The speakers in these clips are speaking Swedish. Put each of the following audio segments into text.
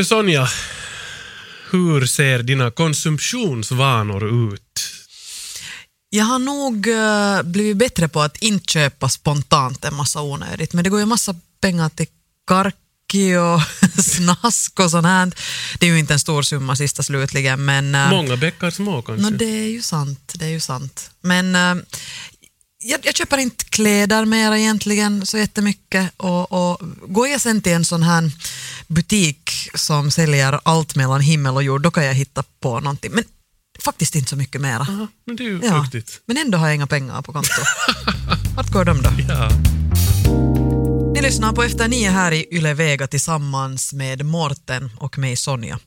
du Sonja, hur ser dina konsumtionsvanor ut? Jag har nog uh, blivit bättre på att inte köpa spontant en massa onödigt, men det går ju en massa pengar till karki och snask och sånt här. Det är ju inte en stor summa sista slutligen, men... Uh, Många bäckar små kanske? No, det är ju sant, det är ju sant. Men uh, jag, jag, köper inte kläder mer egentligen så jättemycket och, och går jag sen till en sån här butik som säljer allt mellan himmel och jord, då kan jag hitta på någonting. Men faktiskt inte så mycket mera. Aha, men det är ju ja, Men ändå har jag inga pengar på konto. Vart går de då? Ja. Ni lyssnar på Efter nio här i Yle Vega tillsammans med Morten och mig Sonja.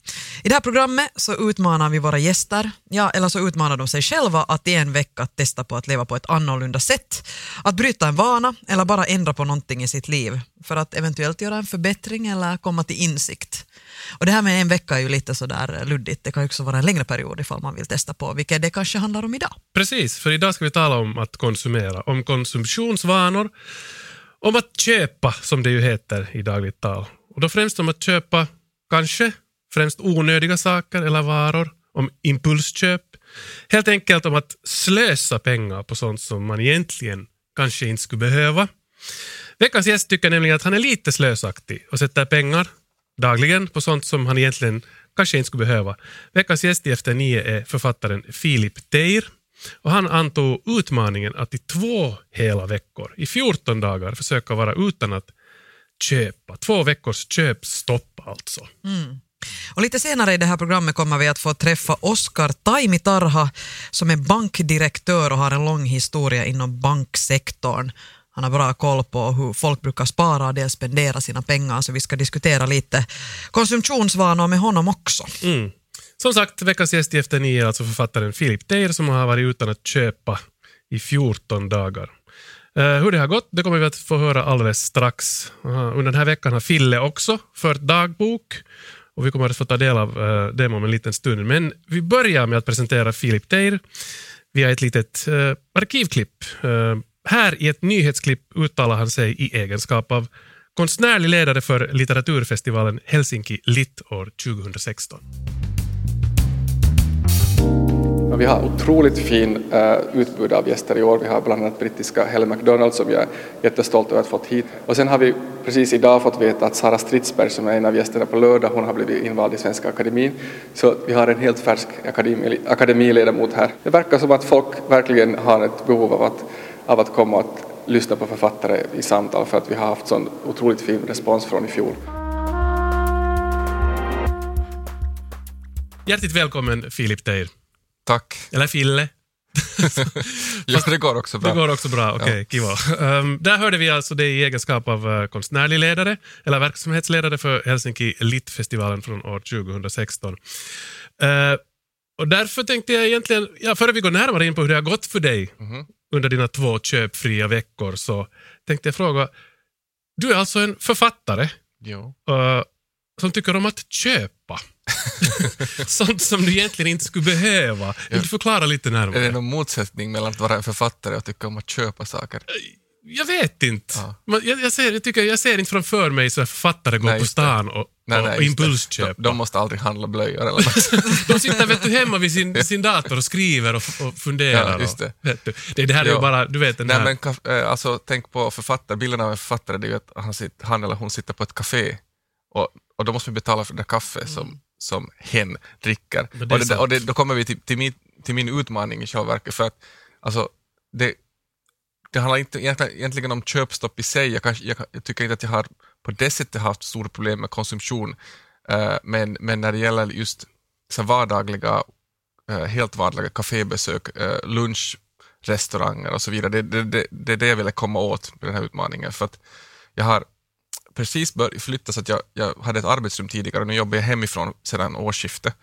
I det här programmet så utmanar vi våra gäster, ja eller så utmanar de sig själva att i en vecka testa på att leva på ett annorlunda sätt, att bryta en vana eller bara ändra på någonting i sitt liv för att eventuellt göra en förbättring eller komma till insikt. Och det här med en vecka är ju lite sådär luddigt, det kan ju också vara en längre period ifall man vill testa på, vilket det kanske handlar om idag. Precis, för idag ska vi tala om att konsumera, om konsumtionsvanor om att köpa, som det ju heter i dagligt tal. Och då främst om att köpa, kanske, främst onödiga saker eller varor, om impulsköp. Helt enkelt om att slösa pengar på sånt som man egentligen kanske inte skulle behöva. Veckans gäst tycker nämligen att han är lite slösaktig och sätter pengar dagligen på sånt som han egentligen kanske inte skulle behöva. Veckans gäst i Efter nio är författaren Filip Teir och han antog utmaningen att i två hela veckor, i 14 dagar, försöka vara utan att köpa. Två veckors köpstopp alltså. Mm. Och lite senare i det här programmet kommer vi att få träffa Oskar Taimitarha som är bankdirektör och har en lång historia inom banksektorn. Han har bra koll på hur folk brukar spara och dels spendera sina pengar så vi ska diskutera lite konsumtionsvanor med honom också. Mm. Som sagt, veckans gäst i Efter nio är alltså författaren Filip Teir som har varit utan att köpa i 14 dagar. Eh, hur det har gått det kommer vi att få höra alldeles strax. Eh, under den här veckan har Fille också fört dagbok och vi kommer att få ta del av eh, uh, det om en liten stund. Men vi börjar med att presentera Filip Teir via ett litet arkivklipp. här i ett nyhetsklipp uttalar han sig i egenskap av konstnärlig ledare för litteraturfestivalen Helsinki Lit år 2016. Vi har otroligt fin uh, utbud av gäster i år. Vi har bland annat brittiska Helen McDonald som jag är jättestolt över att ha fått hit. Och sen har vi precis idag fått veta att Sara Stridsberg som är en av gästerna på lördag, hon har blivit invald i Svenska Akademin. Så vi har en helt färsk akademi, akademiledamot här. Det verkar som att folk verkligen har ett behov av att, av att komma och att lyssna på författare i samtal för att vi har haft sån otroligt fin respons från i fjol. Hjärtligt välkommen Filip Teir. Tack. Eller Fille. ja, det går också bra. Det går också bra, okej, okay, kiva. Um, där hörde vi alltså det i egenskap av uh, konstnärlig ledare, eller verksamhetsledare för Helsinki Lit-festivalen från år 2016. Uh, och därför tänkte jag egentligen, ja, före vi går närmare in på hur det har gått för dig mm -hmm. under dina två köpfria veckor, så tänkte jag fråga, du är alltså en författare jo. Uh, som tycker om att köpa. Sånt som du egentligen inte skulle behöva. Vill du förklara lite närmare? Är det någon motsättning mellan att vara en författare och tycka om att köpa saker? Jag vet inte. Ja. Jag, jag, ser, jag, tycker, jag ser inte framför mig så författare går på stan och, nej, nej, och impulsköpa. De, de, måste aldrig handla blöjor eller något. De sitter vet du, hemma vid sin, sin dator och skriver och, och funderar. Ja, det. Och, du. Det, det här är ju bara, du vet den nej, här... Men, eh, alltså, tänk på författare, bilden av en författare det är ju att han, sitter, han eller hon sitter på ett café och, och då måste vi betala för det kaffe mm. Som hen dricker. Det och, det, och det, då kommer vi till, till, min, till min utmaning i själva verket, för att alltså, det, det handlar inte egentligen om köpstopp i sig. Jag, kanske, jag, jag, tycker inte att jag har på det sättet haft stora problem med konsumtion, uh, men, men när det gäller just så vardagliga, uh, helt vardagliga kafébesök, uh, lunchrestauranger och så vidare, det, det, det, det är det jag ville komma åt med den här utmaningen. För att jag har precis börjat flytta så att jag, jag hade ett arbetsrum tidigare och nu jobbar jag hemifrån sedan årsskiftet.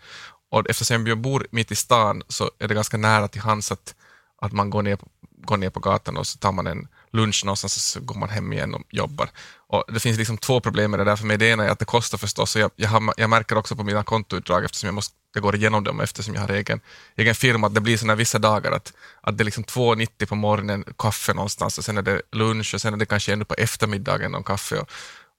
Och eftersom jag bor mitt i stan så är det ganska nära till hands att, att man går ner, går ner på gatan och så tar man en lunch någonstans och så går man hem igen och jobbar. Och det finns liksom två problem med det där för mig. Det ena är att det kostar förstås och jag, jag, har, jag märker också på mina kontoutdrag eftersom jag, måste, jag går igenom dem eftersom jag har egen, egen firma att det blir sådana vissa dagar att, att det är liksom 2,90 på morgonen kaffe någonstans och sen är det lunch och sen är det kanske ännu på eftermiddagen någon kaffe. Och,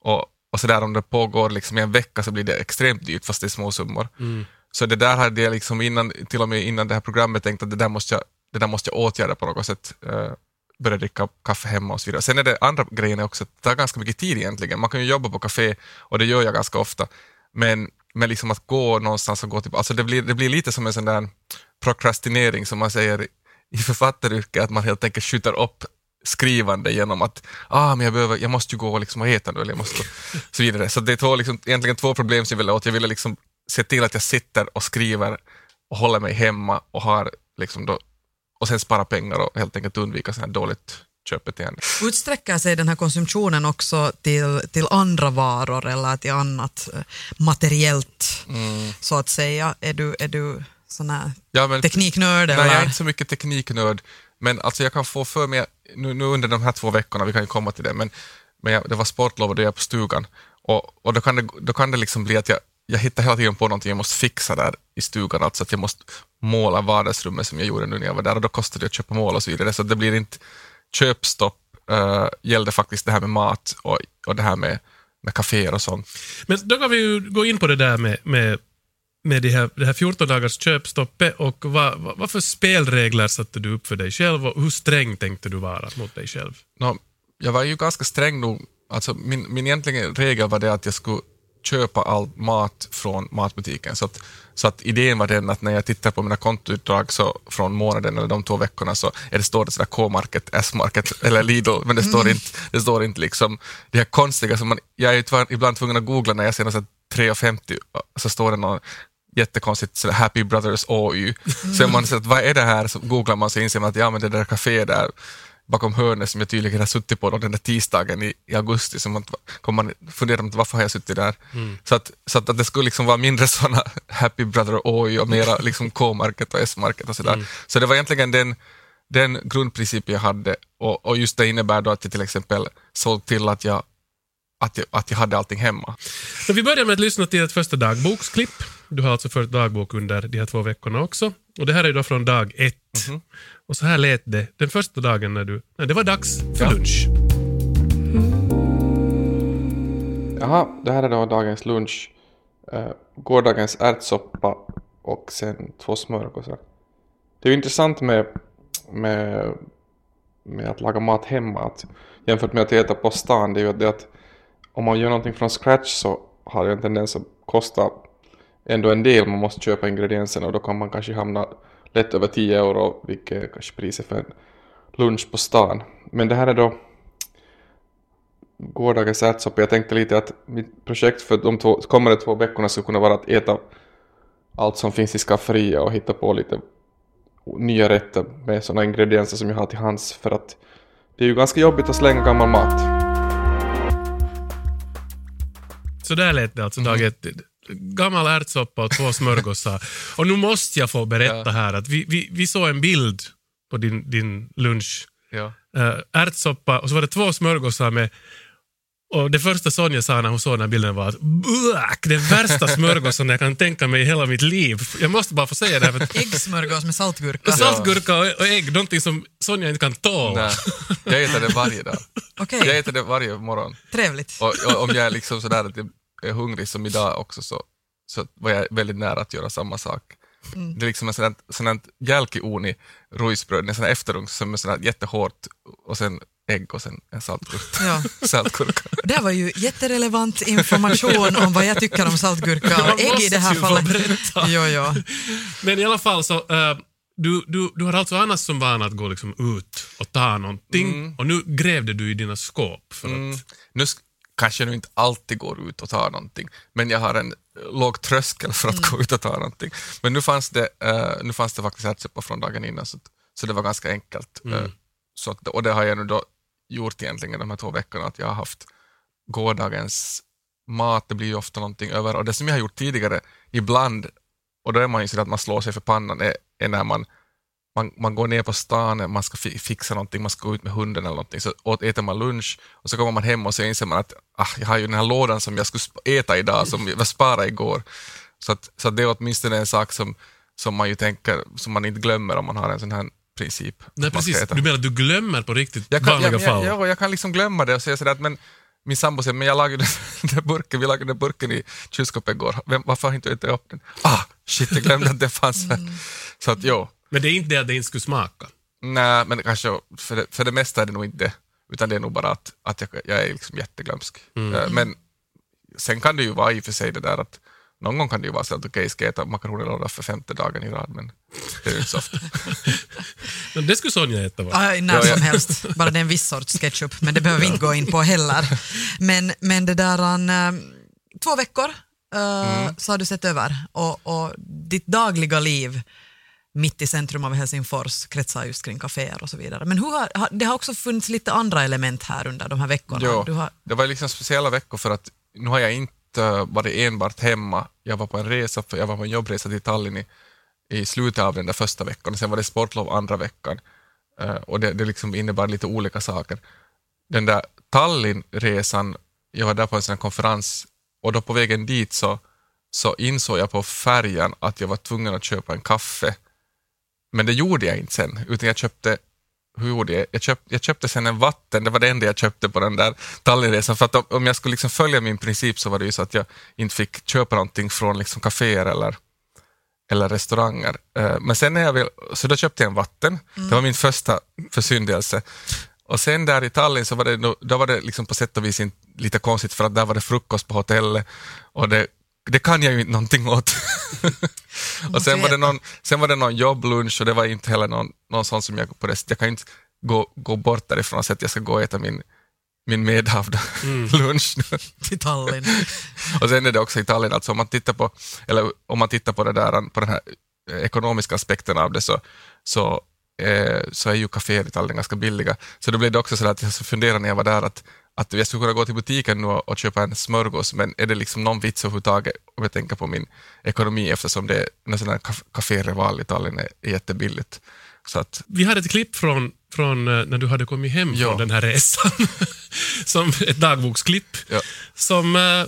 och, och så där om det pågår liksom i en vecka så blir det extremt dyrt fast det är små summor. Mm. Så det där hade jag liksom innan, till och med innan det här programmet tänkt att det där måste jag, det där måste jag åtgärda på något sätt. Uh, börja dricka kaffe hemma och så vidare. Sen är det andra grejen också, att det tar ganska mycket tid egentligen. Man kan ju jobba på café och det gör jag ganska ofta. Men, men liksom att gå någonstans och gå till, alltså det blir, det blir lite som en sån där prokrastinering som man säger i författaryrket, att man helt enkelt skjuter upp skrivande genom att ah, men jag, behöver, jag måste ju gå liksom och äta nu, eller jag måste så vidare. Så det är två, liksom, egentligen två problem som jag ville åt. Jag ville liksom se till att jag sitter och skriver och håller mig hemma och har liksom då, och sen spara pengar och helt enkelt undvika sådana här dåligt köpbeteende. Utsträcker sig den här konsumtionen också till, till andra varor eller till annat eh, materiellt, Mm. så att säga? Är du, är du sån här Ja, men, tekniknörd? Nej, eller? jag är inte så mycket tekniknörd, men alltså jag kan få för mig, nu, nu under de här två veckorna, vi kan ju komma till det, men, men jag, det var sportlov och det är på stugan och, och då, kan det, då kan det liksom bli att jag, jag hittar hela tiden på någonting jag måste fixa där i stugan, alltså att jag måste måla vardagsrummet som jag gjorde nu när jag var där och då kostar det att köpa mål och så vidare, så det blir inte köpstopp, uh, gällde faktiskt det här med mat och, och det här med, med kaféer och sånt. Men då kan vi ju gå in på det där med, med, med det, här, det här 14 dagars köpstoppet och vad, vad, vad för spelregler satte du upp för dig själv och hur sträng tänkte du vara mot dig själv? Nå, jag var ju ganska sträng nog. Alltså min, min egentligen regel var det att jag skulle köpa all mat från matbutiken. Så att, så att idén var den att när jag tittar på mina kontoutdrag så från månaden eller de två veckorna så är det står det sådär K-market, S-market eller Lidl, men det står inte, det står inte liksom det här konstiga som man, jag är ibland tvungen att googla när jag ser något sånt 3,50 så står det någon jättekonstigt sådär Happy Brothers OY. Så är man så att vad är det här? Så googlar man så inser man att ja men det där kaféet där bakom hörnet som jag tydligen har suttit på då, den där tisdagen i, i augusti, så man kommer man fundera på varför har jag suttit där. Så, att, så att, att det skulle liksom vara mindre sådana Happy Brother Oj och mera liksom K-market och S-market och sådär. Så det var egentligen den, den grundprincip jag hade och, och just det innebär då att jag till exempel såg till att jag, att jag, att jag hade allting hemma. Men vi börjar med att lyssna till ett första dagboksklipp. Du har alltså fört dagbok under de här två veckorna också. Och det här är då från dag ett. Och så här lät det den första dagen när du... Nej, det var dags för Ja. lunch. Jaha, det här är då dagens lunch. Uh, gårdagens ärtsoppa och sen två smörgåsar. Det är ju intressant med, med, med att laga mat hemma att jämfört med att äta på stan, det är ju det att om man gör någonting från scratch så har det en tendens att kosta ändå en del. Man måste köpa ingredienserna och då kan man kanske hamna lätt över 10 euro, vilket är kanske priset för en lunch på stan. Men det här är då gårdagens ärtsoppa. Jag tänkte lite att mitt projekt för de två, kommande två veckorna skulle kunna vara att äta allt som finns i skafferiet och hitta på lite nya rätter med sådana ingredienser som jag har till hands för att det är ju ganska jobbigt att slänga gammal mat. Så där lät det alltså dag ett. Gammal ärtsoppa och två smörgåsar. och nu måste jag få berätta Ja. här att vi, vi, vi såg en bild på din, din lunch. Ja. Uh, ärtsoppa och så var det två smörgåsar med och det första Sonja sa när hon såg den här bilden var att "Buak, den värsta smörgåsen jag kan tänka mig i hela mitt liv. Jag måste bara få säga det här. För att Äggsmörgås med saltgurka. saltgurka och, och ägg, någonting som Sonja inte kan tåla. Jag äter det varje dag. Okej, Jag äter det varje morgon. trevligt. Och, och om jag är liksom sådär att jag är hungrig som idag också så, så var jag väldigt nära att göra samma sak. Det är liksom en sån här, jälkiuni rujsbröd, en sån här efterugn som är sån här jättehårt och sen ägg och sen en saltgurka. Ja. saltgurka. Det var ju jätterelevant information om vad jag tycker om saltgurka och ägg i det här fallet. Jo, jo. Men i alla fall så, eh, du, du, du har alltså annars som vana att gå liksom ut och ta någonting och nu grävde du i dina skåp. För Mm. att, Nu kanske nu inte alltid går ut och tar någonting, men jag har en eh, låg tröskel för att gå ut och ta någonting. Men nu fanns det, eh, nu fanns det faktiskt ärtsoppa från dagen innan, så, så det var ganska enkelt. Eh, så att, och det har jag nu då gjort egentligen de här två veckorna, att jag har haft gårdagens mat, det blir ju ofta någonting över. Och det som jag har gjort tidigare, ibland, och då är man ju så att man slår sig för pannan, är, är när man man, man går ner på stan, man ska fi- fixa någonting, man ska gå ut med hunden eller någonting, så åt, äter man lunch och så kommer man hem och så inser man att ah, jag har ju den här lådan som jag skulle äta idag, som jag sparade igår. Så, att, så att det är åtminstone en sak som, som man ju tänker, som man inte glömmer om man har en sån här princip. nej, precis. Du menar att du glömmer på riktigt Jag kan, vanliga jag, fall? jag, jag, kan liksom glömma det och säga sådär att men, min sambo säger, men jag lagade den där burken, vi lagade den burken i kylskåpet igår, Vem, varför har inte jag inte upp den? Ah, shit, jag glömde att den fanns här. Mm. Så att jo. Men det är inte det att det inte skulle smaka? Nej, men kanske, för det, för det mesta är det nog inte utan det är nog bara att, att jag, jag är liksom jätteglömsk. Mm. Uh, men sen kan det ju vara i och för sig det där att någon gång kan det ju vara så att okej, okay, ska jag äta makaroner för femte dagen i rad, men det är ju inte så ofta. men det skulle Sonja äta va? Ah, när som helst, bara det är en viss sorts ketchup, men det behöver vi inte gå in på heller. Men, men det där, an, uh, två veckor uh, mm. så har du sett över och, och ditt dagliga liv mitt i centrum av Helsingfors kretsar just kring kaféer och så vidare. Men har, det har också funnits lite andra element här under de här veckorna. Jo, har... det var liksom speciella veckor för att nu har jag inte varit enbart hemma. Jag var på en resa, jag var på en jobbresa till Tallinn i, i slutet av den där första veckan, sen var det sportlov andra veckan. Uh, och det, det liksom innebar lite olika saker. Den där Tallinnresan, jag var där på en sån konferens och då på vägen dit så, så insåg jag på färjan att jag var tvungen att köpa en kaffe. Men det gjorde jag inte sen, utan jag köpte hur gjorde jag? Jag köpte, jag köpte sen en vatten, det var det enda jag köpte på den där Tallinnresan. För att om jag skulle liksom följa min princip så var det ju så att jag inte fick köpa någonting från liksom kaféer eller, eller restauranger. Eh, men sen när jag vill, så då köpte jag en vatten, mm. det var min första försyndelse. Och sen där i Tallinn så var det, då var det liksom på sätt och vis lite konstigt för att där var det frukost på hotellet och det, det kan jag ju inte någonting åt. och sen var, det någon, sen var det någon jobblunch och det var inte heller någon, någon sån som jag på det Jag kan inte gå, gå bort därifrån och säga att jag ska gå och äta min, min medhavda mm. lunch. Till Tallinn. och sen är det också i Tallinn, alltså om man tittar på, eller om man tittar på, det där, på den här ekonomiska aspekten av det så, så, eh, så är ju kaféer i Tallinn ganska billiga. Så då blev det också så att jag funderade när jag var där att att jag skulle kunna gå till butiken nu och köpa en smörgås, men är det liksom någon vits överhuvudtaget om jag tänker på min ekonomi eftersom det är sån här Café Reval i Tallinn är jättebilligt. Så att, Vi hade ett klipp från, från eh, när du hade kommit hem ja. från den här resan, som ett dagboksklipp. Ja. Som, eh,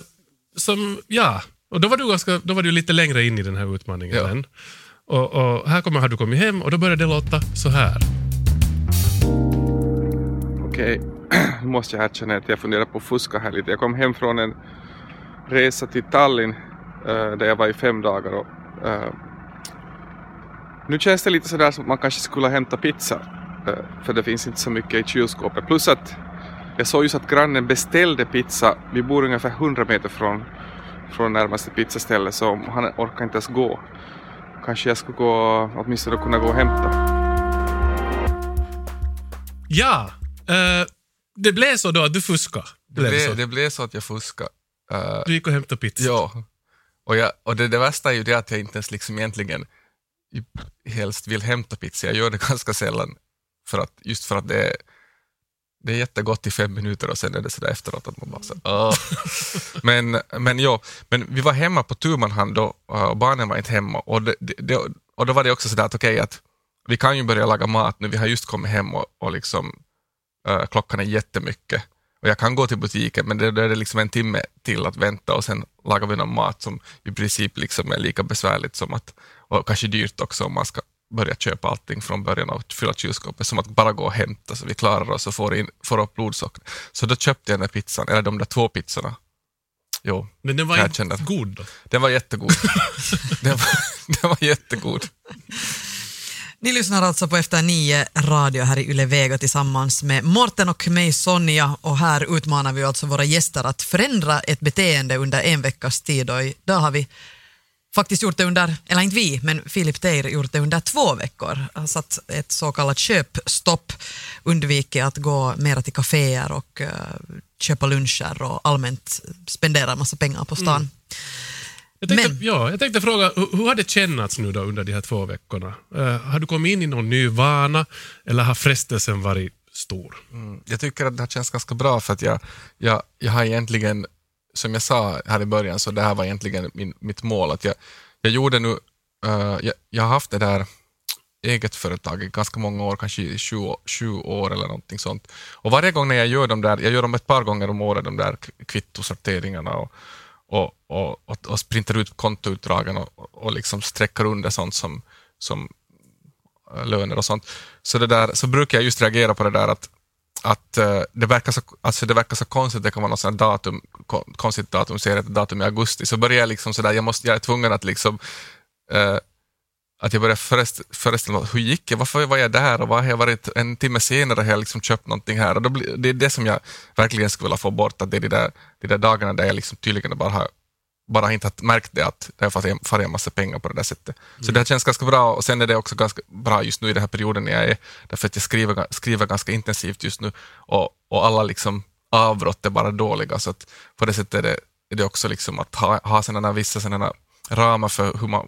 som, ja, och då var, du ganska, då var du lite längre in i den här utmaningen ja. Och, och, här kommer, har du kommit hem och då börjar det låta så här. Okej. Okay. nu måste jag erkänna att jag funderar på att fuska här lite. Jag kom hem från en resa till Tallinn eh, där jag var i fem dagar och uh, nu känns det lite sådär som att man kanske skulle hämta pizza uh, för det finns inte så mycket i kylskåpet. Plus att jag såg just att grannen beställde pizza. Vi bor ungefär 100 meter från, från närmaste pizzaställe så han orkar inte ens gå. Kanske jag skulle gå, åtminstone kunna gå och hämta. Ja, uh, det blev så då att du fuskade? Det blev, så. det blev så att jag fuskade. Uh, du gick och hämtade pizza? Ja. Och, jag, och det, det värsta är ju det att jag inte ens liksom egentligen helst vill hämta pizza. Jag gör det ganska sällan, för att, just för att det är, det är jättegott i fem minuter och sen är det sådär efteråt att man bara så, oh. men, men, ja, men vi var hemma på tu hand då och barnen var inte hemma och, det, det, och då var det också sådär att okej okay, att vi kan ju börja laga mat nu, vi har just kommit hem och, och liksom uh, klockan är jättemycket och jag kan gå till butiken men då är det liksom en timme till att vänta och sen lagar vi någon mat som i princip liksom är lika besvärligt som att, och kanske dyrt också om man ska börja köpa allting från början och fylla kylskåpet, som att bara gå och hämta så vi klarar oss och får, in, får upp blodsocker. Så då köpte jag den där pizzan, eller de där två pizzorna. Jo, Men den var inte god då? Den var jättegod. den, var, den var jättegod. Ni lyssnar alltså på Efter nio radio här i Yle Vega tillsammans med Morten och mig Sonja och här utmanar vi alltså våra gäster att förändra ett beteende under en veckas tid och idag har vi faktiskt gjort det under, eller inte vi, men Filip Teir gjort det under två veckor. Han satt ett så kallat köpstopp, undvikit att gå mera till kaféer och uh, köpa luncher och allmänt spendera en massa pengar på stan. Mm. Jag tänkte, Men, ja, jag tänkte fråga, hur, hur har det kännats nu då under de här två veckorna? Uh, har du kommit in i någon ny vana eller har frestelsen varit stor? Mm, jag tycker att det har känts ganska bra för att jag, jag, jag har egentligen, som jag sa här i början, så det här var egentligen min, mitt mål. Att jag, jag gjorde nu, uh, jag, jag har haft det där eget företag i ganska många år, kanske i 20, 20 år eller någonting sånt. Och varje gång när jag gör de där, jag gör dem ett par gånger om året, de där kvittosorteringarna och, och, och, och, och sprintar ut kontoutdragen och, och liksom sträcker under sånt som, som eh, löner och sånt. Så, det där, så brukar jag just reagera på det där att, att uh, det, verkar så, alltså det verkar så konstigt, det kan vara något sånt datum, konstigt datum, ser ett datum i augusti, så börjar jag liksom sådär, jag, måste, jag är tvungen att liksom uh, att jag började föreställa mig, hur gick det, varför var jag där? Och vad har jag varit, en timme senare har jag liksom köpt någonting här. Och då blir, det är det som jag verkligen skulle vilja få bort, att det är de där, de där dagarna där jag liksom tydligen bara har bara inte märkt det att det har farit en massa pengar på det där sättet. Så det känns ganska bra och sen är det också ganska bra just nu i den här perioden jag är, därför att jag skriver, skriver ganska intensivt just nu och, och alla liksom avbrott är bara dåliga så att på det sättet är det, är det också liksom att ha, ha sådana vissa sådana ramar för hur man,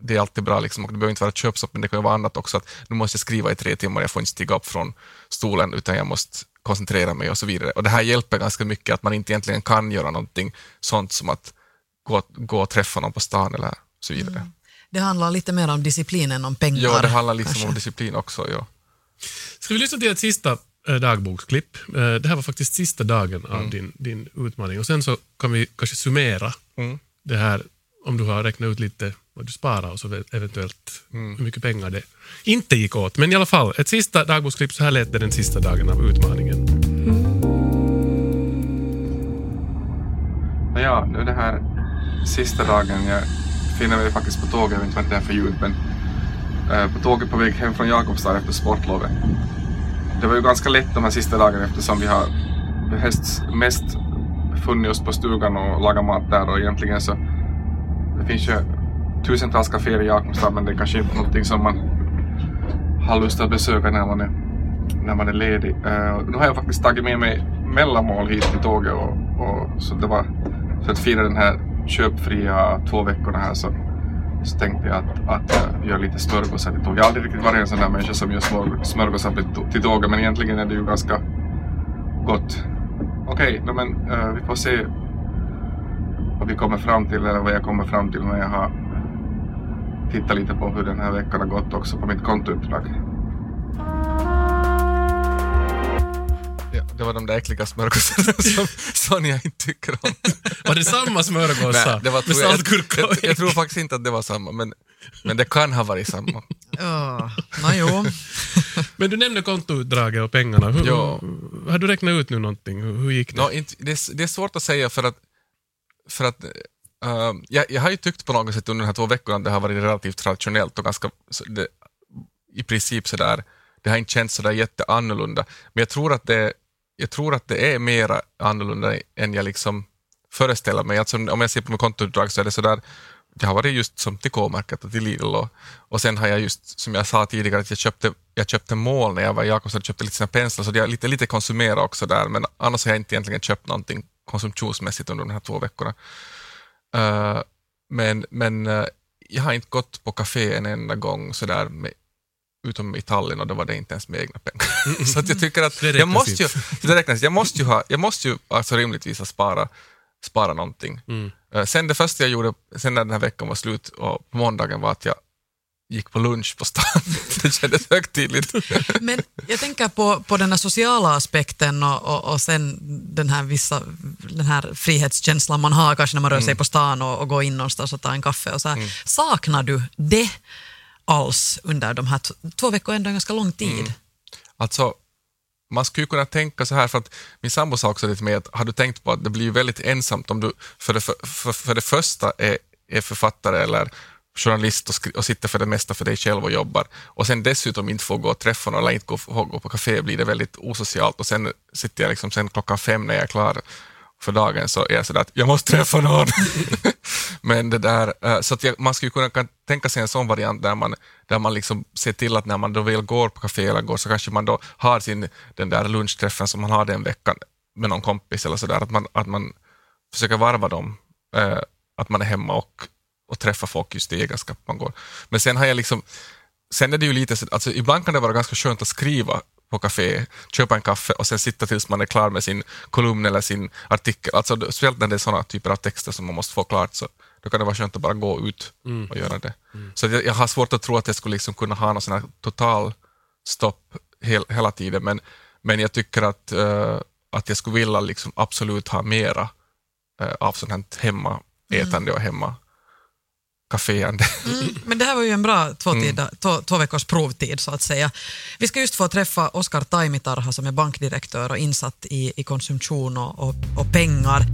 det är alltid bra liksom, och det behöver inte vara köpstopp men det kan ju vara annat också att nu måste jag skriva i tre timmar, jag får inte stiga upp från stolen utan jag måste koncentrera mig och så vidare. Och det här hjälper ganska mycket att man inte egentligen kan göra någonting sånt som att gå, gå och träffa någon på stan eller så vidare. Mm. Det handlar lite mer om disciplin än om pengar. Ja, det handlar liksom kanske. om disciplin också. Ja. Ska vi lyssna till ett sista äh, dagboksklipp? Äh, det här var faktiskt sista dagen av mm. din, din utmaning och sen så kan vi kanske summera mm. det här om du har räknat ut lite vad du sparar och så eventuellt mm. hur mycket pengar det inte gick åt. Men i alla fall, ett sista dagboksklipp. Så här lät det den sista dagen av utmaningen. Ja, nu det här sista dagen. Jag finner mig faktiskt på tåget, jag vet inte vad det är för ljud, men eh, på tåget på väg hem från Jakobstad efter sportlovet. Det var ju ganska lätt de här sista dagarna eftersom vi har helst mest funnit oss på stugan och lagat mat där och egentligen så det finns ju tusentals kaféer i Jakobstad men det är kanske inte någonting som man har lust att besöka när man är, när man är ledig. Uh, nu har jag faktiskt tagit med mig mellanmål hit till tåget och, och så det var för att fira den här köpfria två veckorna här så, så tänkte jag att, att jag gör lite smörgåsar till tåget. Jag har aldrig riktigt varit en sån där människa som gör smörgåsar till tåget men egentligen är det ju ganska gott. Okej, okay, men uh, vi får se vad vi kommer fram till eller vad jag kommer fram till när jag har tittat lite på hur den här veckan har gått också på mitt kontoutdrag. Det var de där äckliga smörgåsarna som Sonja inte tycker om. Var det samma smörgåsar? Nej, det var, med saltgurka jag, jag, jag, tror faktiskt inte att det var samma, men, men det kan ha varit samma. Ja, Men du nämnde kontoutdraget och pengarna. Hur, ja. Har du räknat ut nu någonting? Hur, hur gick det? No, inte, det, är, det är svårt att säga för att, för att uh, jag, jag har ju tyckt på något sätt under de här två veckorna att det har varit relativt traditionellt och ganska, det, i princip sådär, det har inte känts sådär jätteannorlunda. Men jag tror att det, jag tror att det är mer annorlunda än jag liksom föreställer mig. Alltså, om jag ser på mitt kontoutdrag så är det sådär, jag har varit just som till K-märket och till Lidl och, och sen har jag just, som jag sa tidigare, att jag köpte, jag köpte mål när jag var i Jakobstad, och köpte lite sina penslar, så jag lite, lite konsumera också där, men annars har jag inte egentligen köpt någonting konsumtionsmässigt under de här två veckorna. Uh, men men uh, jag har inte gått på café en enda gång sådär med, utom i Tallinn och då var det inte ens med egna pengar. så att jag tycker att jag måste, ju, det räknas, jag måste ju, ha, jag måste ju alltså rimligtvis ha spara, spara någonting. Mm. Uh, sen det första jag gjorde, sen när den här veckan var slut och på måndagen var att jag gick på lunch på stan. det kändes högtidligt. Men jag tänker på, på den här sociala aspekten och, och, och sen den här, vissa, den här frihetskänslan man har kanske när man rör sig mm. på stan och, och går in någonstans och tar en kaffe. Och så här. Mm. Saknar du det alls under de här två veckor, ändå en ganska lång tid? Mm. Alltså, man skulle kunna tänka så här, för att min sambo sa också lite med att har du tänkt på att det blir väldigt ensamt om du för det, för, för, för det första är, är författare eller journalist och, och sitter för det mesta för dig själv och jobbar och sen dessutom inte får gå och träffa någon eller inte gå, gå på café blir det väldigt osocialt och sen sitter jag liksom sen klockan fem när jag är klar för dagen så är jag sådär att jag måste träffa någon. Men det där, eh, så att man skulle kunna tänka sig en sån variant där man, där man liksom ser till att när man då väl går på café eller går så kanske man då har sin, den där lunchträffen som man har den veckan med någon kompis eller sådär, att man, att man försöker varva dem, eh, att man är hemma och och träffa folk just i egenskap man går. Men sen har jag liksom, sen är det ju lite, alltså ibland kan det vara ganska skönt att skriva på café, köpa en kaffe och sen sitta tills man är klar med sin kolumn eller sin artikel. Alltså speciellt när det är sådana typer av texter som man måste få klart så då kan det vara skönt att bara gå ut mm. och göra det. Mm. Så jag, jag, har svårt att tro att jag skulle liksom kunna ha någon sån här total stopp hel, hela tiden men, men jag tycker att, uh, att jag skulle vilja liksom absolut ha mera uh, av sånt här hemmaätande mm. och hemma kaféande. Mm, men det här var ju en bra två, tid, Mm. två, två veckors provtid så att säga. Vi ska just få träffa Oskar Taimitarha som är bankdirektör och insatt i, i konsumtion och, och, och pengar.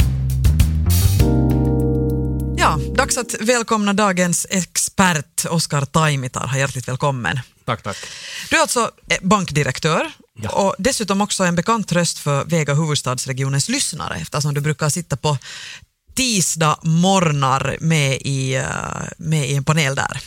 Ja, dags att välkomna dagens expert Oskar Taimitarha. Hjärtligt välkommen. Tack, tack. Du är alltså eh, bankdirektör Ja. och dessutom också en bekant röst för Vega huvudstadsregionens lyssnare eftersom du brukar sitta på tisdag morgnar med i, eh, med i en panel där.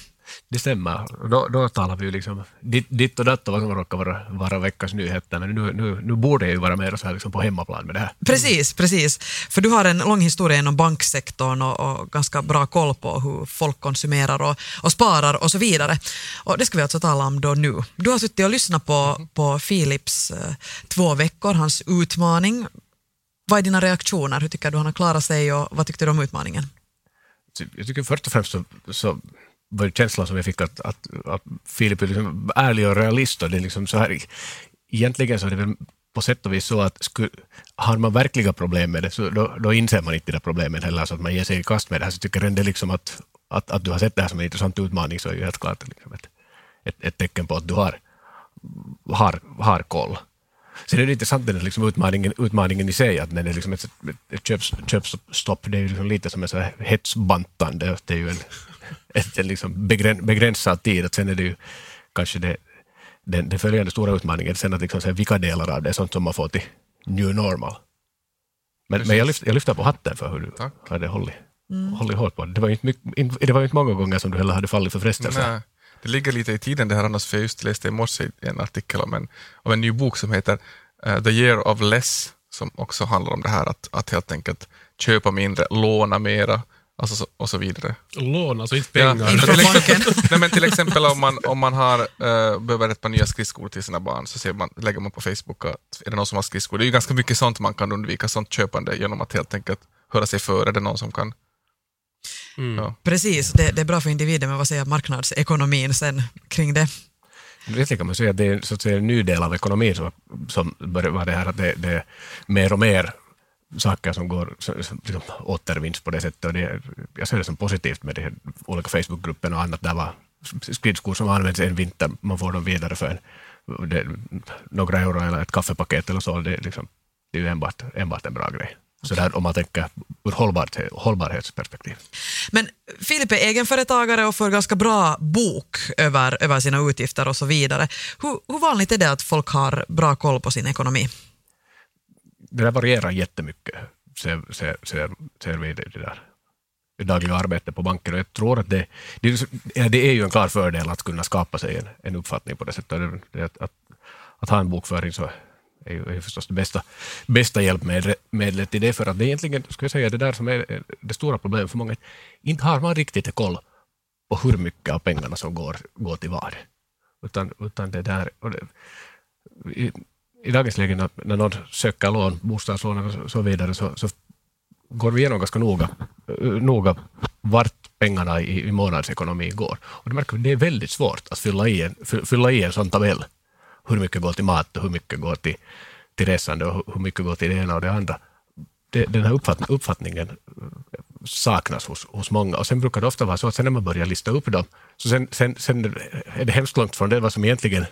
Det stämmer. Då, då talar vi ju liksom ditt, ditt och datt och vad som råkar vara, vara veckans nyheter, men nu, nu, nu borde jag ju vara mer så här liksom på hemmaplan med det här. Precis, precis. För du har en lång historia inom banksektorn och, och ganska bra koll på hur folk konsumerar och, och sparar och så vidare. Och det ska vi alltså tala om då nu. Du har suttit och lyssnat på, på Philips eh, två veckor, hans utmaning. Vad är dina reaktioner? Hur tycker du han har klarat sig och vad tyckte du om utmaningen? Jag tycker först och främst så, så var det känslan som jag fick att, att, att Filip är liksom ärlig och realist och det är liksom så här, egentligen så är det väl på sätt och vis så att sku, har man verkliga problem med det så då, då inser man inte de problemen heller så att man ger sig i kast med det här. Så jag tycker ändå liksom att, att, att du har sett det här som en intressant utmaning så är ju helt klart liksom ett, ett, ett tecken på att du har, har, har koll. Sen är det intressant den liksom utmaningen, utmaningen i sig, att när det är liksom ett, ett köps, köpstopp, det är ju liksom lite som en så här hetsbantande, det är ju en, ett, en liksom begräns, begränsad tid, att sen är det ju kanske det, den, den följande stora utmaningen, sen att liksom se vilka delar av det är sånt som man får till new normal. Men, men jag, lyfter, jag lyfter på hatten för hur du Tack. hade hållit, hållit hårt på det. Det var ju inte, mycket, det var ju inte många gånger som du heller hade fallit för frestelsen. Det ligger lite i tiden det här annars, för jag just läste i morse en artikel om en, om en ny bok som heter eh, The Year of Less, som också handlar om det här att, att helt enkelt köpa mindre, låna mera alltså så, och så vidare. Lån, alltså inte Ja, pengar. Men till, exempel, nej, men till exempel om man, om man har, eh, behöver ett par nya skridskor till sina barn så ser man, lägger man på Facebook att är det någon som har skridskor. Det är ju ganska mycket sånt man kan undvika, sånt köpande genom att helt enkelt höra sig för. Är det någon som kan? Mm. Ja. Precis, det, det är bra för individen, men vad säger marknadsekonomin sen kring det? Egentligen kan man säga att det är så att säga, en ny del av ekonomin som, som börjar vara det här att det, det är mer och mer saker som går som, som, liksom, återvinns på det sättet. Och det, jag ser det som positivt med de olika Facebookgrupperna och annat. Där var skridskor som används en vinter, man får dem vidare för en, det, några euro eller ett kaffepaket eller så. Det, är liksom, det är ju enbart, enbart en bra grej. Så där, om man tänker ur hållbarhet, hållbarhetsperspektiv. Men Filip är egenföretagare och får ganska bra bok över, över sina utgifter och så vidare. Hur, hur vanligt är det att folk har bra koll på sin ekonomi? det där varierar jättemycket, ser, ser, ser, ser vi det, där dagliga arbetet på banken. Och jag tror att det, det, är, ju en klar fördel att kunna skapa sig en, en uppfattning på det sättet. Att, att, att ha en bokföring så är ju, är ju förstås det bästa, bästa hjälpmedlet i det, för att det är egentligen, ska jag säga, det där som är det stora problemet för många. Inte har man riktigt koll på hur mycket av pengarna som går, går till vad. Utan, utan det där, det, i, i dagens läge när, när någon söker lån, bostadslån och så- vidare, så, så går vi igenom ganska noga, eh, noga vart pengarna i, i månadsekonomin går. Och det märker det är väldigt svårt att fylla i en, fylla i en sån tabell. Hur mycket går till mat och hur mycket går till, till resande och hur- mycket går till det ena och det andra. Det, den här uppfatt, uppfattningen saknas hos, hos många. Och sen brukar det ofta vara så att sen när man börjar lista upp dem, så sen, sen, sen är det hemskt långt från det vad som egentligen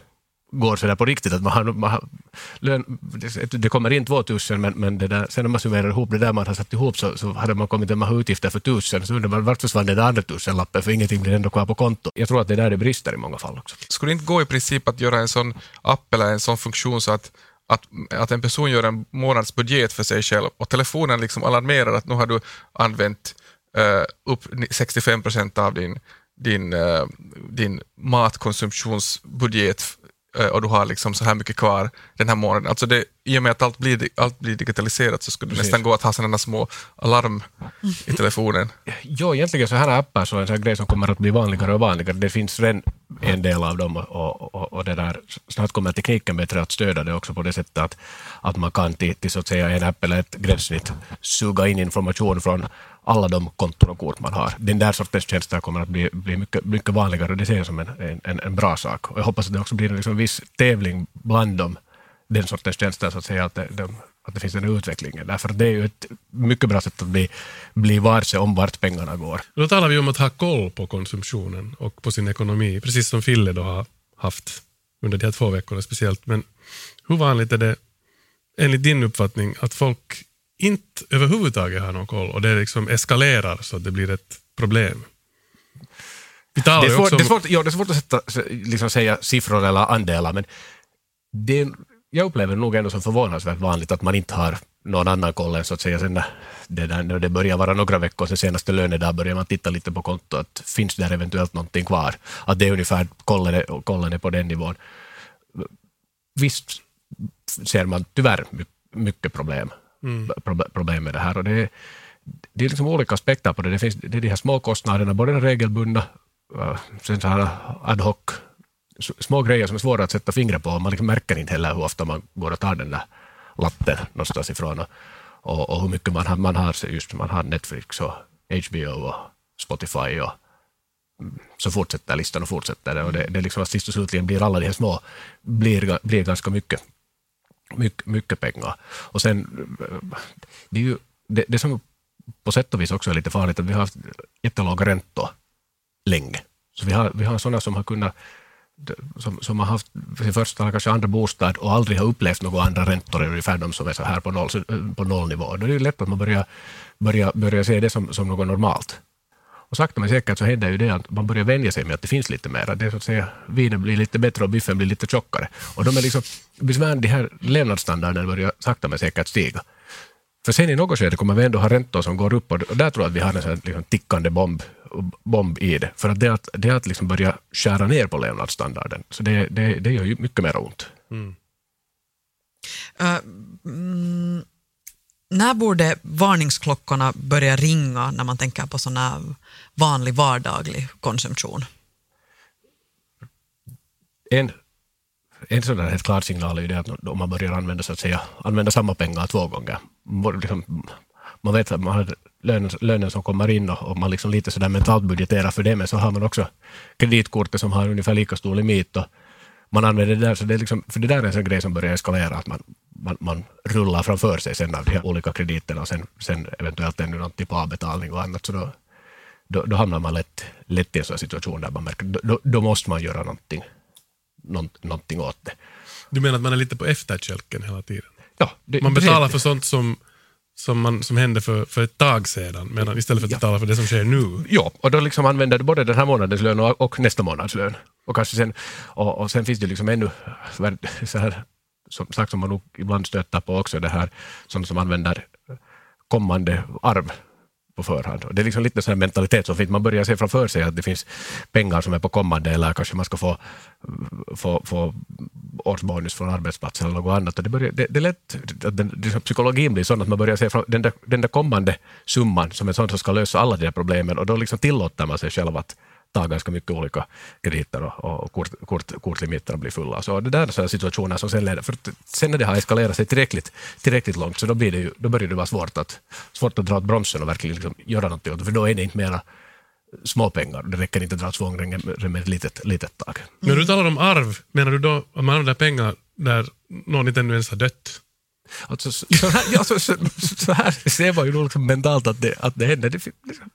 går så där på riktigt. Att man har, man har, lön, det, kommer in 2000 men, men det där, sen när man summerar ihop det där man har satt ihop så, så hade man kommit en massa utgifter för 1000 så undrar man vart försvann den där andra tusenlappen för ingenting blir ändå kvar på konto. Jag tror att det är där det brister i många fall också. Skulle det inte gå i princip att göra en sån app eller en sån funktion så att, att, att en person gör en månadsbudget för sig själv och telefonen liksom alarmerar att nu har du använt uh, upp 65 procent av din, din, uh, din matkonsumtionsbudget och du har liksom så här mycket kvar den här månaden. Alltså det, I och med att allt blir, allt blir digitaliserat så skulle det Precis. nästan gå att ha sådana små alarm i telefonen. Jo, egentligen så här appar så är en sån grej som kommer att bli vanligare och vanligare. Det finns redan en del av dem och, och, och det där, snart kommer tekniken bättre att stödja det också på det sättet att, att man kan till, till så att säga en app eller ett gränssnitt suga in information från alla de konton och kort man har. Den där sortens tjänster kommer att bli, bli mycket, mycket vanligare och det ser jag som en, en, en bra sak. Och jag hoppas att det också blir en liksom viss tävling bland dem, den sortens tjänster, så att säga, att det, de, att det finns den utvecklingen. Därför det är ju ett mycket bra sätt att bli, bli varse om vart pengarna går. Då talar vi om att ha koll på konsumtionen och på sin ekonomi, precis som Fille då har haft under de här två veckorna speciellt. Men hur vanligt är det enligt din uppfattning att folk inte överhuvudtaget har någon koll och det liksom eskalerar så att det blir ett problem? det, är svårt, det, är svårt, ja, det är svårt att sätta, liksom säga siffror eller andelar, men det, jag upplever nog ändå som förvånansvärt vanligt att man inte har någon annan koll än så att säga sen när det, där, när det börjar vara några veckor sen senaste lönedag börjar man titta lite på kontot, finns där eventuellt någonting kvar? Att det är ungefär, kollen är, kollen är på den nivån. Visst ser man tyvärr mycket problem, mm. problem med det här och det är, det är liksom olika aspekter på det. Det, finns, det är de här små kostnaderna, både den regelbundna, sen så här ad hoc små grejer som är svåra att sätta fingret på. Man liksom märker inte heller hur ofta man går och tar den där lappen någonstans ifrån och, och, och hur mycket man har, man har just man har Netflix och HBO och Spotify och så fortsätter listan och fortsätter och det, det är liksom att sist och slutligen blir alla de här små blir, blir ganska mycket, mycket, mycket pengar. Och sen, eh, det är ju det, det som på sätt och vis också är lite farligt att vi har haft jättelåga räntor länge. Så vi har, vi har sådana som har kunnat som, som har haft sin första eller kanske andra bostad och aldrig har upplevt några andra räntor än ungefär de som är så här på, noll, eh, på nollnivå. Då är det lätt att man börjar, börjar, börjar se det som, som något normalt. Och sakta men säkert så händer ju det att man börjar vänja sig med att det finns lite mer. Det är så att säga, vinen blir lite bättre och biffen blir lite tjockare. Och de är liksom, de här levnadsstandarden börjar sakta men säkert stiga. För sen i något skede kommer vi ändå ha räntor som går upp och där tror jag att vi har en sån liksom tickande bomb, bomb i det. För att det är att, det att liksom börja skära ner på levnadsstandarden. Så det, det, det gör ju mycket mer ont. Mm. Uh, mm, när borde varningsklockorna börja ringa när man tänker på sån här vanlig vardaglig konsumtion? En en sån här helt klar signal är ju det att om man börjar använda, så att säga, använda samma pengar två gånger. Liksom, man vet att man har lönen, lönen som kommer in och, och man liksom lite sådär mentalt budgeterar för det, men så har man också kreditkortet som har ungefär lika stor limit och man använder det där, så det är liksom, för det där är en sån grej som börjar eskalera, att man, man, man rullar framför sig sen av de här olika krediterna och sen, sen eventuellt ännu någonting på avbetalning och annat, så då, då, då hamnar man lätt, lätt i en sån situation där man märker, då, då måste man göra någonting någonting åt det. Du menar att man är lite på efterkälken hela tiden? Ja. Det, man betalar för sånt som, som, man, som hände för, för ett tag sedan, medan, istället för att ja. betala för det som sker nu. Ja, och då liksom använder du både den här månadens lön och, och nästa månads lön. Och, kanske sen, och, och sen finns det liksom ännu så här, som sagt som man nog ibland stöter på också, det här som, som använder kommande arv på förhand. Och det är liksom lite sån mentalitet som finns. Man börjar se framför sig att det finns pengar som är på kommande eller kanske man ska få, få, få årsbonus från arbetsplatsen eller något annat. Och det, börjar, det, det är lätt att den, liksom psykologin blir sån att man börjar se fram, den, där, den där kommande summan som en sån som ska lösa alla de här problemen och då liksom tillåter man sig själv att ta ganska mycket olika krediter och, och kort, kort, kortlimiterna blir fulla. Så det där är sådana situationer som sen leder, för sen när det har eskalerat sig tillräckligt, tillräckligt långt så då, blir det ju, då börjar det vara svårt att, svårt att dra åt bromsen och verkligen liksom göra någonting åt det, för då är det inte mera småpengar. Det räcker inte att dra svångremmen med ett litet, litet tag. Men när du talar om arv, menar du då att man använder pengar där någon inte ännu ens har dött? Alltså, så, här, alltså, så, så här ser man ju liksom mentalt att det, att det händer. Det, liksom,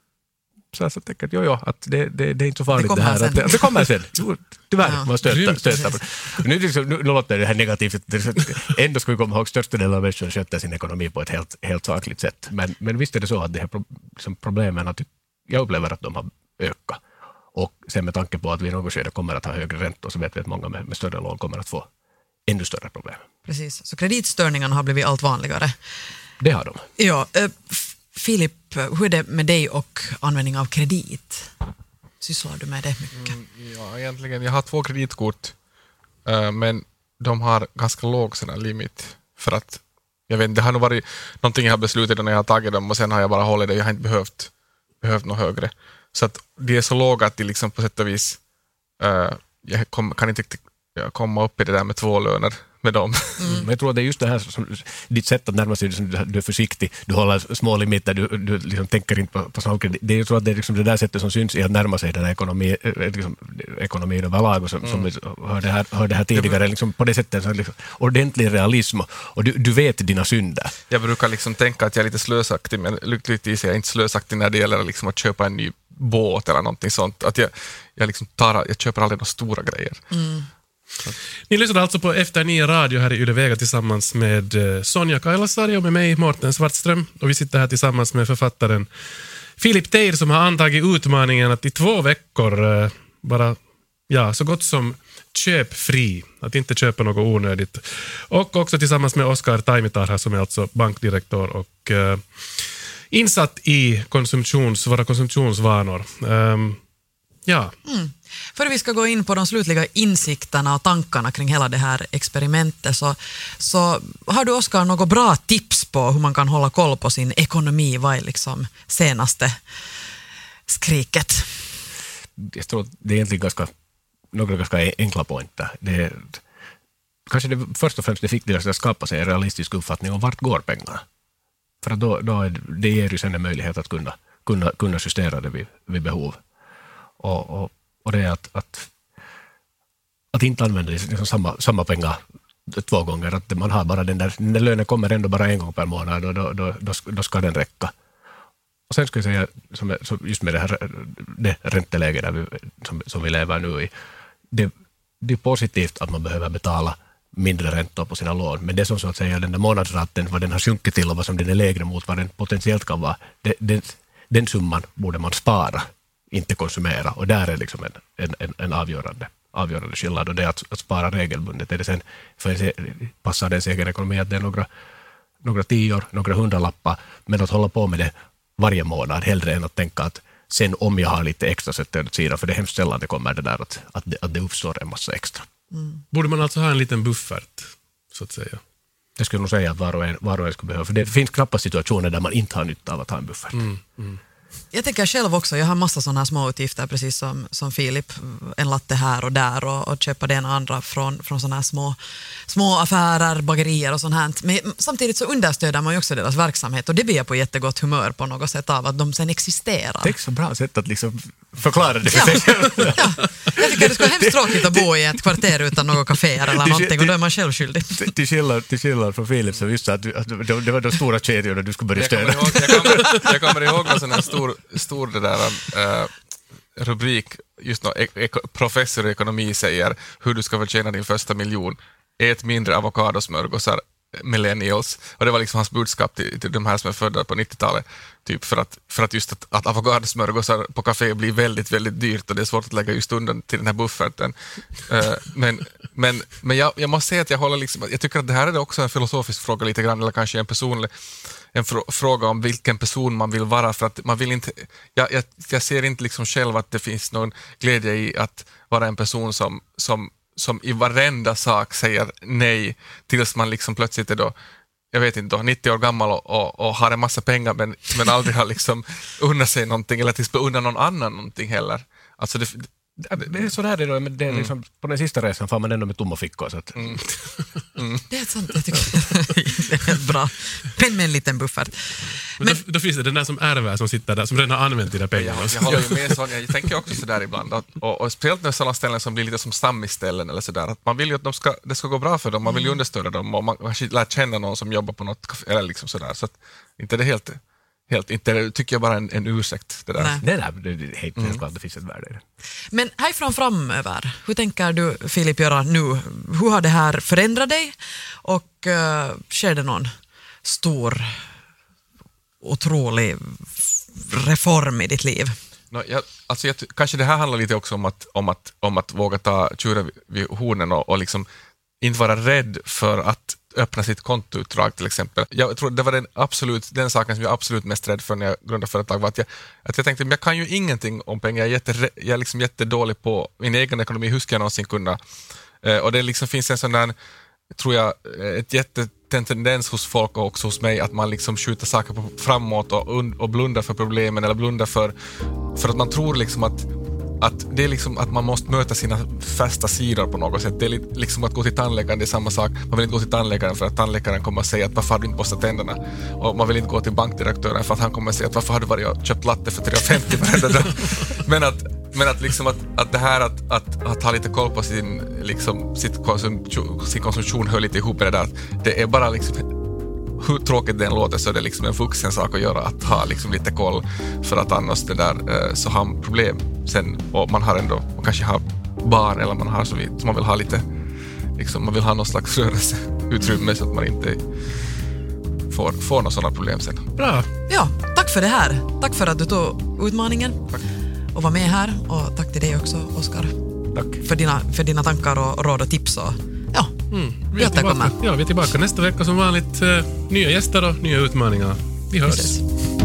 så här, så tänker jag, jo, jo, att det, det, det, är inte så farligt det, det här. Att det, det kommer sen. Tyvärr, ja. man stöter, stöter på nu, liksom, nu, nu låter det här negativt, ändå ska vi komma ihåg största delen av människan sköter sin ekonomi på ett helt, helt sakligt sätt. Men, men visst är det så att de här liksom problemen, att jag upplever att de har ökat. Och sen med tanke på att vi i något skede kommer att ha högre räntor så vet vi att många med, med större lån kommer att få ännu större problem. Precis, så kreditstörningarna har blivit allt vanligare. Det har de. Ja, äh, Filip, hur är det med dig och användning av kredit? Sysslar du med det mycket? Mm, ja, egentligen. Jag har två kreditkort, äh, men de har ganska låg sån limit. För att, jag vet det har nog varit någonting jag har beslutat när jag har tagit dem och sen har jag bara hållit det. Jag har inte behövt, behövt något högre. Så att de är så låga att de liksom på sätt och vis, uh, jag kom, kan inte komma upp i det där med två löner med dem. Mm. Jag tror att det är just det här, som, ditt sätt att närma sig, liksom, du är försiktig, du håller små limiter, du, du liksom tänker inte på, på saker. Det, jag tror att det är liksom det där sättet som syns i att närma sig den här ekonomi, eh, liksom, ekonomin överlag, och som, mm. som vi hörde här, hörde här tidigare, liksom, på det sättet, så liksom, ordentlig realism, och du, du vet dina synder. Jag brukar liksom tänka att jag är lite slösaktig, men lyckligtvis är jag inte slösaktig när det gäller liksom att köpa en ny båt eller någonting sånt. Att jag, jag, liksom tar, jag köper aldrig några stora grejer. Mm. Ni lyssnar alltså på Efter nio radio här i Yle tillsammans med eh, Sonja Kailasari och med mig, Mårten Svartström. Och vi sitter här tillsammans med författaren Filip Teir som har antagit utmaningen att i två veckor eh, bara ja, så gott som köpfri, att inte köpa något onödigt. Och också tillsammans med Oskar Taimitar här som är alltså bankdirektör och uh, insatt i konsumtions, våra konsumtionsvanor. Um, ja. Mm. Före vi ska gå in på de slutliga insikterna och tankarna kring hela det här experimentet så, så har du Oskar något bra tips på hur man kan hålla koll på sin ekonomi? Vad är liksom senaste skriket? Jag tror att det är egentligen ganska, några ganska enkla pointer. Det kanske det först och främst det viktigaste att skapa sig en realistisk uppfattning om vart går pengarna. För att då, då är, det ger ju sen en möjlighet att kunna, kunna, kunna justera det vid, vid behov. Och, och och det är att, att, att inte använda liksom samma, samma pengar två gånger. Att man har bara den där, den där lönen kommer ändå bara en gång per månad och då, då, då, då ska den räcka. Och sen ska jag säga, som, just med det här det ränteläget där vi, som, som vi lever nu i, det, det är positivt att man behöver betala mindre räntor på sina lån, men det som så att säga den där månadsraten, vad den har sjunkit till och vad som den är lägre mot vad den potentiellt kan vara, det, den, den summan borde man spara inte konsumera. Och där är liksom en, en, en, avgörande, avgörande skillnad. Och det är att, att spara regelbundet. Är det sen, för en, passar det ens egen ekonomi att det är några, några tior, några hundralappar, men att hålla på med det varje månad hellre än att tänka att sen om jag har lite extra sätter jag åt sidan, för det är hemskt sällan det kommer det där att, att, det, att det uppstår en massa extra. Mm. Borde man alltså ha en liten buffert, så att säga? Jag skulle nog säga att var och en, var och en skulle behöva, för det finns knappast situationer där man inte har nytta av att ha en buffert. Mm, mm. Jag tänker själv också, jag har massa sådana här små utgifter precis som, som Filip, en latte här och där och, och köpa det ena och andra från, från sådana här små, små affärer, bagerier och sånt här. Men samtidigt så understöder man ju också deras verksamhet och det blir jag på jättegott humör på något sätt av att de sen existerar. Det är så bra sätt att liksom förklara det för sig ja. ja. Jag tycker det skulle vara hemskt tråkigt att bo i ett kvarter utan några kaféer eller någonting och då är man själv skyldig. Till skillnad, till skillnad från Filip så visste att, att det var de stora kedjorna du skulle börja stödja. Jag kommer ihåg, jag kommer, jag kommer ihåg en sån här stor, stor det där, uh, rubrik, just nu, ek, professor i ekonomi säger hur du ska förtjäna din första miljon. Ät mindre avokadosmörgåsar eh, millennials. Och det var liksom hans budskap till, till de här som är födda på 90-talet. Typ för att, för att just att, att avokadosmörgåsar på kafé blir väldigt, väldigt dyrt och det är svårt att lägga just undan till den här bufferten. Uh, men men, men jag, jag måste säga att jag håller liksom, jag tycker att det här är också en filosofisk fråga lite grann, eller kanske en personlig en fr fråga om vilken person man vill vara. För att man vill inte, jag, jag, jag ser inte liksom själv att det finns någon glädje i att vara en person som, som som i varenda sak säger nej tills man liksom plötsligt är då jag vet inte, då, 90 år gammal och, och, och, har en massa pengar men, men aldrig har liksom unnat sig någonting eller tills unna någon annan någonting heller. Alltså det, det är sådär det då, men det är mm. liksom, mm. på den sista resan får man ändå med tomma fickor. Så att... mm. Mm. Det är sant, jag tycker det är bra. Men med en liten buffert. Men, men då, då, finns det den där som ärver som sitter där, som redan har använt dina pengar. Ja, jag håller ju med Sonja, jag tänker också sådär ibland. Att, och, och speciellt när sådana ställen som blir lite som stammisställen eller sådär, att man vill ju att de ska, det ska gå bra för dem, man vill ju mm. understödja dem och man kanske lär känna någon som jobbar på något eller liksom sådär. Så att, inte det helt Helt, inte tycker jag bara en, en ursäkt. Det där. Nej. Det, där, det är helt mm. klart, det finns ett värde i det. Men härifrån framöver, hur tänker du Filip göra nu? Hur har det här förändrat dig? Och uh, sker det någon stor, otrolig reform i ditt liv? No, jag, alltså jag, kanske det här handlar lite också om att, om att, om att våga ta tjuren vid hornen och, och liksom inte vara rädd för att öppna sitt kontoutdrag till exempel. Jag tror det var den, absolut, den saken som jag absolut mest rädd för när jag grundade företag var att jag, att jag tänkte att jag kan ju ingenting om pengar, jag är, jätte, jag är liksom jättedålig på min egen ekonomi, hur ska jag någonsin kunna? Eh, och det liksom finns en sån där, tror jag, eh, ett jätte tendens hos folk och också hos mig att man liksom skjuter saker framåt och, och blundar för problemen eller blundar för, för att man tror liksom att att det är liksom att man måste möta sina fasta sidor på något sätt. Det är liksom att gå till tandläkaren, det är samma sak. Man vill inte gå till tandläkaren för att tandläkaren kommer att säga att varför har du inte borstat tänderna? Och man vill inte gå till bankdirektören för att han kommer att säga att varför har du varit och köpt latte för 350 varenda dag? Men att, men att, liksom att, att det här att, att, att ha lite koll på sin, liksom, sitt konsumtion, sin konsumtion hör lite ihop med det där. Det är bara liksom hur tråkigt den låter så är det liksom en vuxen sak att göra, att ha liksom lite koll för att annars det där, eh, så har man problem sen och man har ändå, man kanske har barn eller man har så, vid, så man vill ha lite, liksom, man vill ha någon slags rörelseutrymme så att man inte får, får några sådana problem sen. Bra. Ja, tack för det här. Tack för att du tog utmaningen Tack. och var med här och tack till dig också, Oskar, Tack. för dina, för dina tankar och råd och tips. Och, Mm. Vi är tillbaka. Ja, vi är tillbaka nästa vecka som vanligt. Eh, nya gäster och nya utmaningar. Vi hörs. ses.